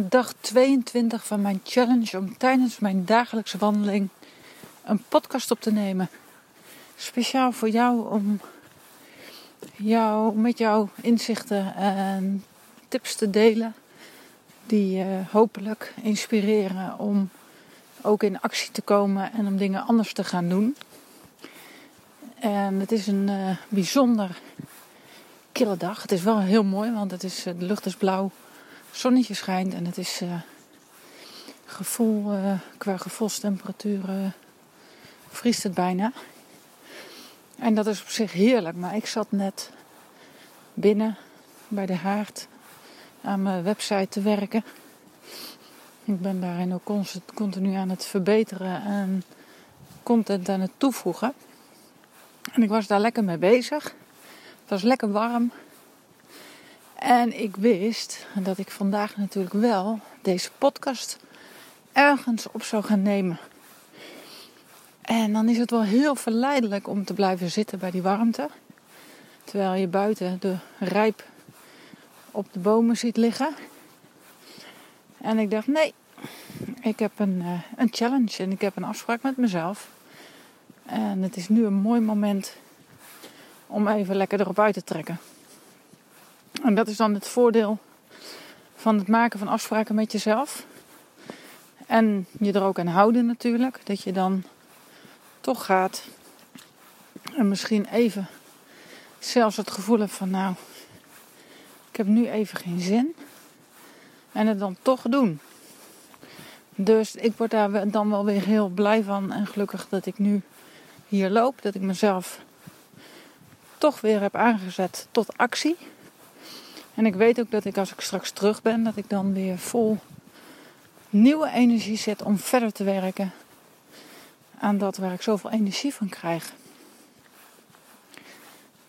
dag 22 van mijn challenge om tijdens mijn dagelijkse wandeling een podcast op te nemen. Speciaal voor jou om jou, met jouw inzichten en tips te delen. Die je hopelijk inspireren om ook in actie te komen en om dingen anders te gaan doen. En het is een uh, bijzonder kille dag. Het is wel heel mooi, want het is, de lucht is blauw zonnetje schijnt en het is uh, gevoel, uh, qua gevoelstemperatuur uh, vriest het bijna. En dat is op zich heerlijk, maar ik zat net binnen bij de haard aan mijn website te werken. Ik ben daarin ook continu aan het verbeteren en content aan het toevoegen. En ik was daar lekker mee bezig. Het was lekker warm. En ik wist dat ik vandaag natuurlijk wel deze podcast ergens op zou gaan nemen. En dan is het wel heel verleidelijk om te blijven zitten bij die warmte. Terwijl je buiten de rijp op de bomen ziet liggen. En ik dacht, nee, ik heb een, uh, een challenge en ik heb een afspraak met mezelf. En het is nu een mooi moment om even lekker erop uit te trekken. En dat is dan het voordeel van het maken van afspraken met jezelf. En je er ook aan houden natuurlijk. Dat je dan toch gaat. En misschien even zelfs het gevoel hebt van nou, ik heb nu even geen zin. En het dan toch doen. Dus ik word daar dan wel weer heel blij van en gelukkig dat ik nu hier loop. Dat ik mezelf toch weer heb aangezet tot actie. En ik weet ook dat ik als ik straks terug ben, dat ik dan weer vol nieuwe energie zet om verder te werken aan dat waar ik zoveel energie van krijg.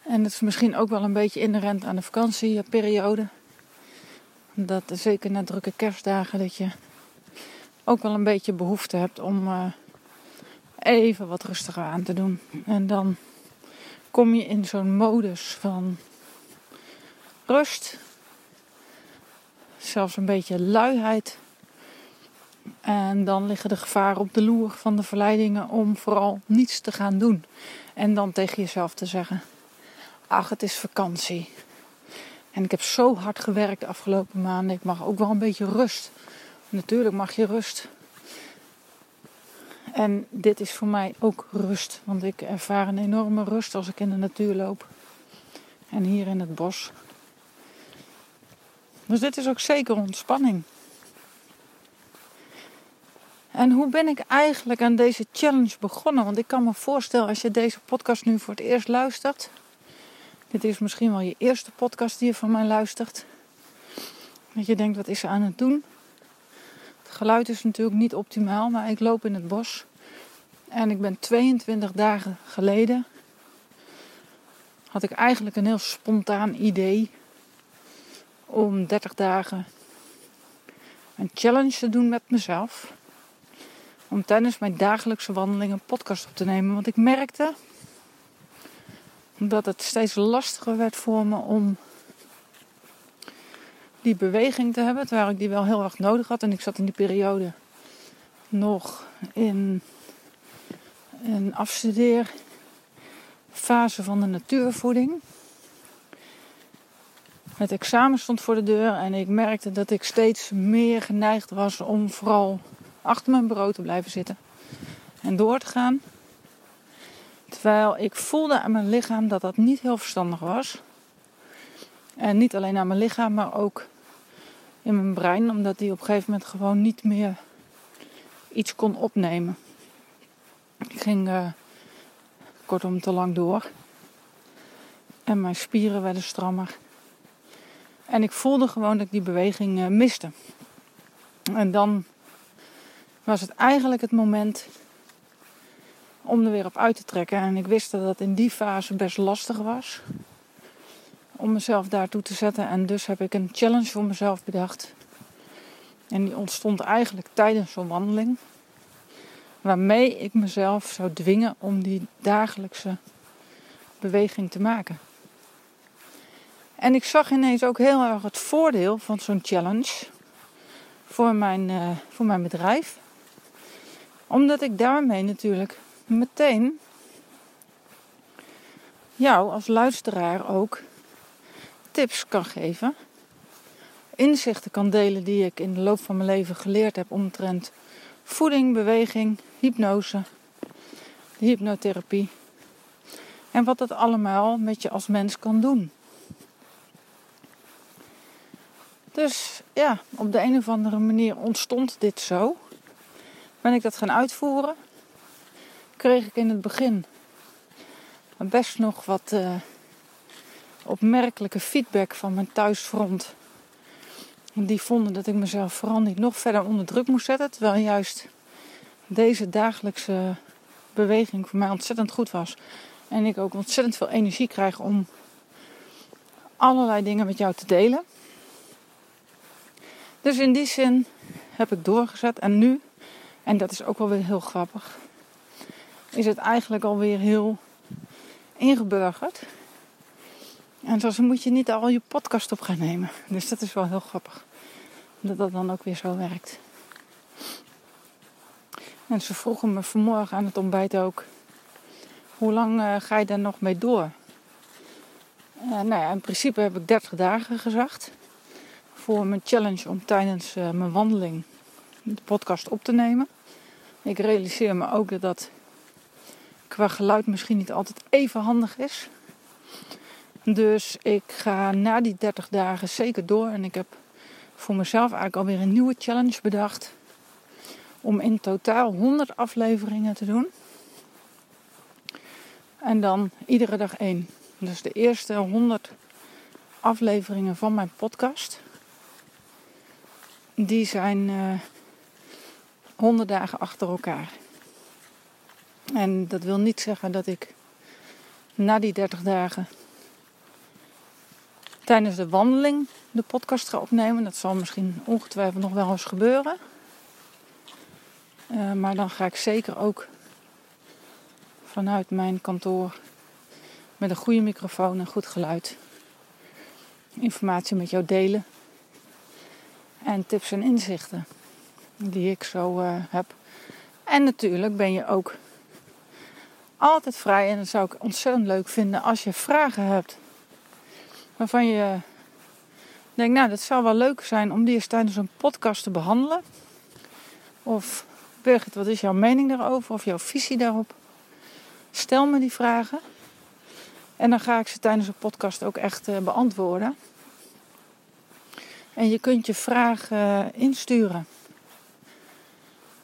En dat is misschien ook wel een beetje inherent aan de vakantieperiode. Dat zeker na drukke kerstdagen dat je ook wel een beetje behoefte hebt om uh, even wat rustiger aan te doen. En dan kom je in zo'n modus van rust, zelfs een beetje luiheid. En dan liggen de gevaren op de loer van de verleidingen om vooral niets te gaan doen. En dan tegen jezelf te zeggen: Ach, het is vakantie. En ik heb zo hard gewerkt de afgelopen maanden. Ik mag ook wel een beetje rust. Natuurlijk mag je rust. En dit is voor mij ook rust. Want ik ervaar een enorme rust als ik in de natuur loop. En hier in het bos. Dus dit is ook zeker ontspanning. En hoe ben ik eigenlijk aan deze challenge begonnen? Want ik kan me voorstellen als je deze podcast nu voor het eerst luistert. Dit is misschien wel je eerste podcast die je van mij luistert. Dat je denkt, wat is ze aan het doen? Het geluid is natuurlijk niet optimaal, maar ik loop in het bos. En ik ben 22 dagen geleden. Had ik eigenlijk een heel spontaan idee om 30 dagen een challenge te doen met mezelf. Om tijdens mijn dagelijkse wandeling een podcast op te nemen. Want ik merkte dat het steeds lastiger werd voor me om die beweging te hebben. Terwijl ik die wel heel erg nodig had. En ik zat in die periode nog in een afstudeerfase van de natuurvoeding. Het examen stond voor de deur en ik merkte dat ik steeds meer geneigd was om vooral achter mijn bureau te blijven zitten en door te gaan. Terwijl ik voelde aan mijn lichaam dat dat niet heel verstandig was. En niet alleen aan mijn lichaam, maar ook in mijn brein, omdat die op een gegeven moment gewoon niet meer iets kon opnemen. Ik ging uh, kortom te lang door. En mijn spieren werden strammer. En ik voelde gewoon dat ik die beweging uh, miste. En dan was het eigenlijk het moment om er weer op uit te trekken. En ik wist dat dat in die fase best lastig was. Om mezelf daartoe te zetten. En dus heb ik een challenge voor mezelf bedacht. En die ontstond eigenlijk tijdens zo'n wandeling. Waarmee ik mezelf zou dwingen om die dagelijkse beweging te maken. En ik zag ineens ook heel erg het voordeel van zo'n challenge voor mijn, uh, voor mijn bedrijf. Omdat ik daarmee natuurlijk meteen jou als luisteraar ook tips kan geven. Inzichten kan delen die ik in de loop van mijn leven geleerd heb omtrent voeding, beweging, hypnose, hypnotherapie. En wat dat allemaal met je als mens kan doen. Dus ja, op de een of andere manier ontstond dit zo. Ben ik dat gaan uitvoeren. Kreeg ik in het begin best nog wat uh, opmerkelijke feedback van mijn thuisfront. Die vonden dat ik mezelf vooral niet nog verder onder druk moest zetten. Terwijl juist deze dagelijkse beweging voor mij ontzettend goed was. En ik ook ontzettend veel energie krijg om allerlei dingen met jou te delen. Dus in die zin heb ik doorgezet. En nu, en dat is ook wel weer heel grappig, is het eigenlijk alweer heel ingeburgerd. En zo moet je niet al je podcast op gaan nemen. Dus dat is wel heel grappig. Dat dat dan ook weer zo werkt. En ze vroegen me vanmorgen aan het ontbijt ook: hoe lang uh, ga je daar nog mee door? Uh, nou ja, in principe heb ik 30 dagen gezegd voor mijn challenge om tijdens uh, mijn wandeling de podcast op te nemen. Ik realiseer me ook dat dat qua geluid misschien niet altijd even handig is. Dus ik ga na die 30 dagen zeker door. En ik heb voor mezelf eigenlijk alweer een nieuwe challenge bedacht. Om in totaal 100 afleveringen te doen. En dan iedere dag één. Dus de eerste 100 afleveringen van mijn podcast. Die zijn eh, 100 dagen achter elkaar. En dat wil niet zeggen dat ik na die 30 dagen tijdens de wandeling de podcast ga opnemen. Dat zal misschien ongetwijfeld nog wel eens gebeuren. Uh, maar dan ga ik zeker ook vanuit mijn kantoor met een goede microfoon en goed geluid informatie met jou delen. En tips en inzichten die ik zo uh, heb. En natuurlijk ben je ook altijd vrij. En dat zou ik ontzettend leuk vinden als je vragen hebt. Waarvan je denkt, nou, dat zou wel leuk zijn om die eens tijdens een podcast te behandelen. Of Birgit, wat is jouw mening daarover? Of jouw visie daarop? Stel me die vragen. En dan ga ik ze tijdens een podcast ook echt uh, beantwoorden. En je kunt je vragen uh, insturen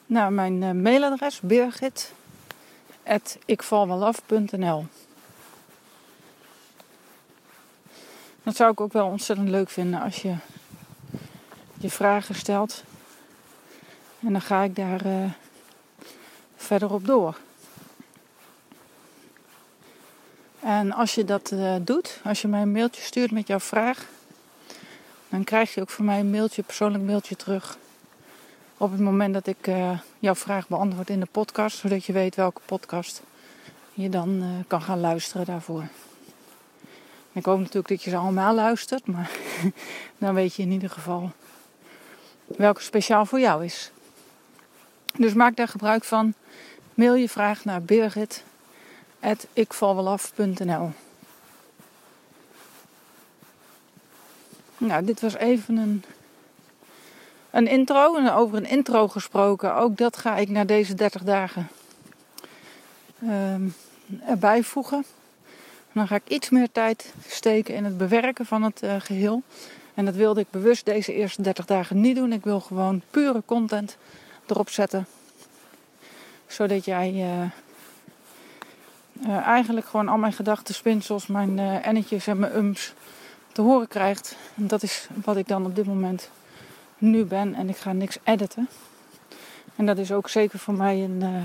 naar mijn uh, mailadres birgit ikvalwelaf.nl. Dat zou ik ook wel ontzettend leuk vinden als je je vragen stelt. En dan ga ik daar uh, verder op door. En als je dat doet, als je mij een mailtje stuurt met jouw vraag, dan krijg je ook van mij een mailtje, persoonlijk mailtje terug op het moment dat ik uh, jouw vraag beantwoord in de podcast, zodat je weet welke podcast je dan uh, kan gaan luisteren daarvoor. Ik hoop natuurlijk dat je ze allemaal luistert, maar dan weet je in ieder geval welke speciaal voor jou is. Dus maak daar gebruik van. Mail je vraag naar birgit.ikvalwelaf.nl Nou, dit was even een een intro. En over een intro gesproken, ook dat ga ik na deze 30 dagen um, erbij voegen. dan ga ik iets meer tijd steken in het bewerken van het uh, geheel. En dat wilde ik bewust deze eerste 30 dagen niet doen. Ik wil gewoon pure content erop zetten. Zodat jij uh, uh, eigenlijk gewoon al mijn gedachten, spinsels, mijn ennetjes en mijn ums te horen krijgt. Dat is wat ik dan op dit moment nu ben en ik ga niks editen. En dat is ook zeker voor mij een, uh,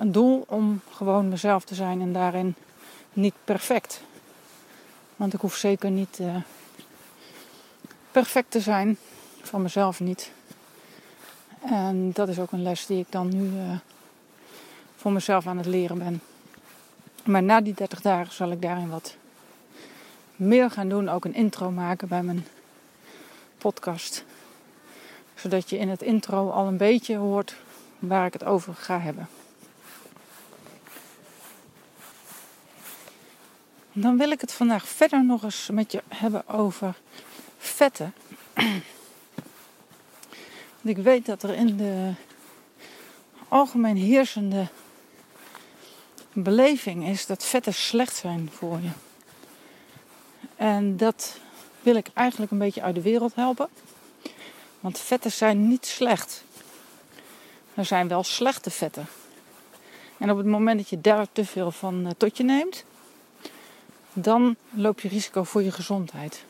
een doel om gewoon mezelf te zijn en daarin niet perfect. Want ik hoef zeker niet uh, perfect te zijn, van mezelf niet. En dat is ook een les die ik dan nu uh, voor mezelf aan het leren ben. Maar na die 30 dagen zal ik daarin wat meer gaan doen. Ook een intro maken bij mijn podcast. Zodat je in het intro al een beetje hoort waar ik het over ga hebben. Dan wil ik het vandaag verder nog eens met je hebben over vetten. Want ik weet dat er in de algemeen heersende beleving is dat vetten slecht zijn voor je. En dat wil ik eigenlijk een beetje uit de wereld helpen. Want vetten zijn niet slecht. Er zijn wel slechte vetten. En op het moment dat je daar te veel van eh, tot je neemt, dan loop je risico voor je gezondheid.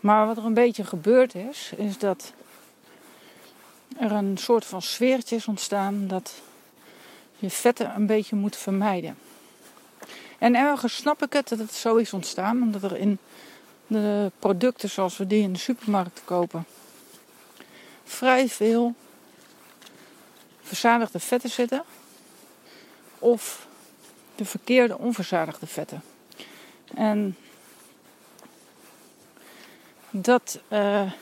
Maar wat er een beetje gebeurd is, is dat er een soort van sfeertje is ontstaan dat je vetten een beetje moet vermijden. En ergens snap ik het dat het zo is ontstaan, omdat er in de producten zoals we die in de supermarkt kopen, vrij veel verzadigde vetten zitten. Of de verkeerde onverzadigde vetten. En dat uh,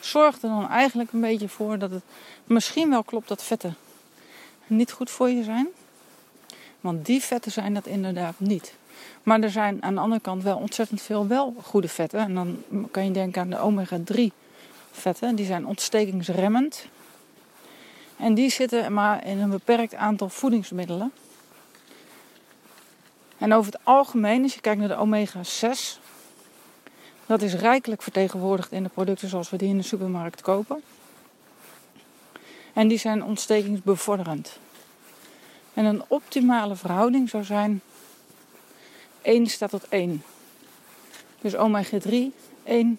zorgt er dan eigenlijk een beetje voor dat het misschien wel klopt dat vetten niet goed voor je zijn. Want die vetten zijn dat inderdaad niet. Maar er zijn aan de andere kant wel ontzettend veel wel goede vetten. En dan kan je denken aan de omega-3 vetten. Die zijn ontstekingsremmend. En die zitten maar in een beperkt aantal voedingsmiddelen. En over het algemeen, als je kijkt naar de omega-6, dat is rijkelijk vertegenwoordigd in de producten zoals we die in de supermarkt kopen. En die zijn ontstekingsbevorderend. En een optimale verhouding zou zijn 1 staat tot 1. Dus omega 3, 1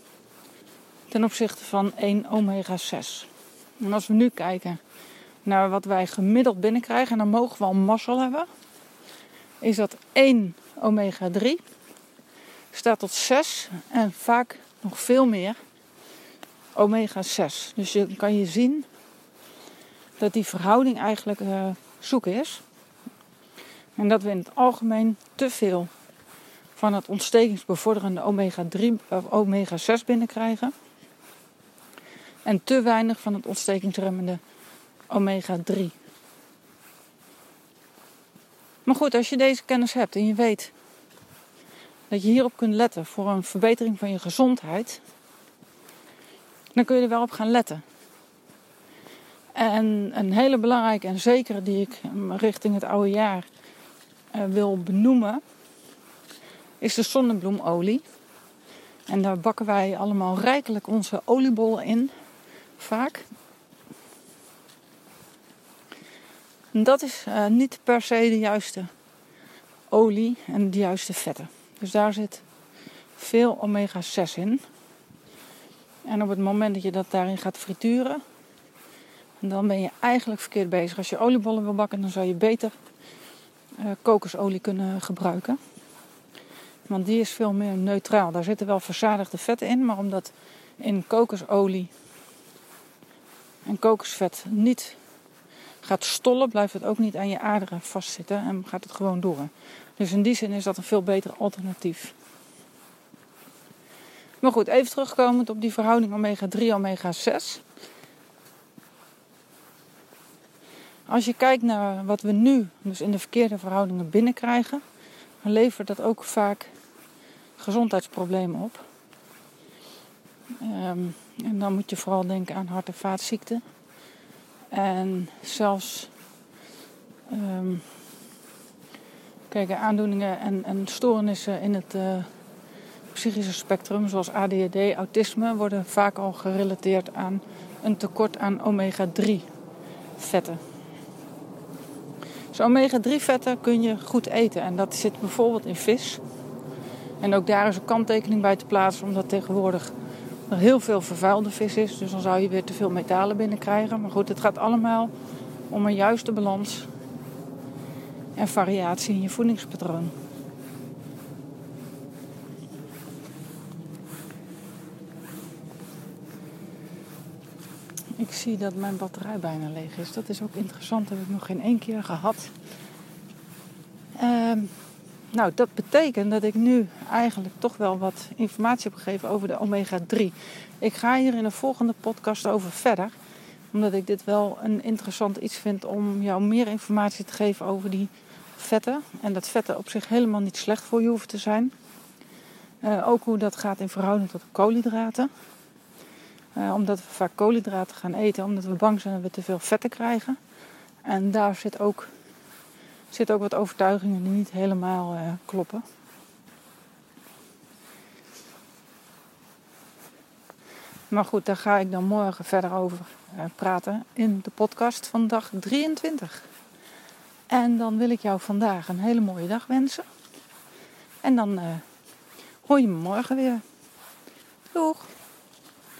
ten opzichte van 1 omega 6. En als we nu kijken naar wat wij gemiddeld binnenkrijgen, en dan mogen we al mazzel hebben, is dat 1 omega 3 staat tot 6 en vaak nog veel meer omega 6. Dus je kan je zien dat die verhouding eigenlijk uh, zoek is. En dat we in het algemeen te veel van het ontstekingsbevorderende omega-3 of omega-6 binnenkrijgen. En te weinig van het ontstekingsremmende omega-3. Maar goed, als je deze kennis hebt en je weet dat je hierop kunt letten voor een verbetering van je gezondheid, dan kun je er wel op gaan letten. En een hele belangrijke en zekere die ik richting het oude jaar wil benoemen, is de zonnebloemolie. En daar bakken wij allemaal rijkelijk onze oliebollen in, vaak. Dat is uh, niet per se de juiste olie en de juiste vetten. Dus daar zit veel omega-6 in. En op het moment dat je dat daarin gaat frituren, dan ben je eigenlijk verkeerd bezig. Als je oliebollen wil bakken, dan zou je beter kokosolie kunnen gebruiken. Want die is veel meer neutraal. Daar zitten wel verzadigde vetten in, maar omdat in kokosolie en kokosvet niet gaat stollen, blijft het ook niet aan je aderen vastzitten en gaat het gewoon door. Dus in die zin is dat een veel beter alternatief. Maar goed, even terugkomend op die verhouding omega-3 omega-6. Als je kijkt naar wat we nu dus in de verkeerde verhoudingen binnenkrijgen, dan levert dat ook vaak gezondheidsproblemen op. Ehm, en dan moet je vooral denken aan hart- en vaatziekten. En zelfs um, aandoeningen en, en, stoornissen in het uh, psychische spectrum, zoals ADHD, autisme, worden vaak al gerelateerd aan een tekort aan omega-3 vetten. Dus omega-3 vetten kun je goed eten en dat zit bijvoorbeeld in vis. En ook daar is een kanttekening bij te plaatsen, omdat tegenwoordig er heel veel vervuilde vis is. Dus dan zou je weer te veel metalen binnenkrijgen. Maar goed, het gaat allemaal om een juiste balans en variatie in je voedingspatroon. Ik zie dat mijn batterij bijna leeg is. Dat is ook interessant. Dat heb ik nog geen één keer gehad. Um, nou, dat betekent dat ik nu eigenlijk toch wel wat informatie heb gegeven over de omega-3. Ik ga hier in een volgende podcast over verder. Omdat ik dit wel een interessant iets vind om jou meer informatie te geven over die vetten. En dat vetten op zich helemaal niet slecht voor je hoeven te zijn. Uh, ook hoe dat gaat in verhouding tot koolhydraten. Uh, omdat we vaak koolhydraten gaan eten, omdat we bang zijn dat we te veel vetten krijgen. En daar zit ook, zit ook wat overtuigingen die niet helemaal uh, kloppen. Maar goed, daar ga ik dan morgen verder over praten in de podcast van dag 23. En dan wil ik jou vandaag een hele mooie dag wensen. En dan hoor je me morgen weer. Doeg!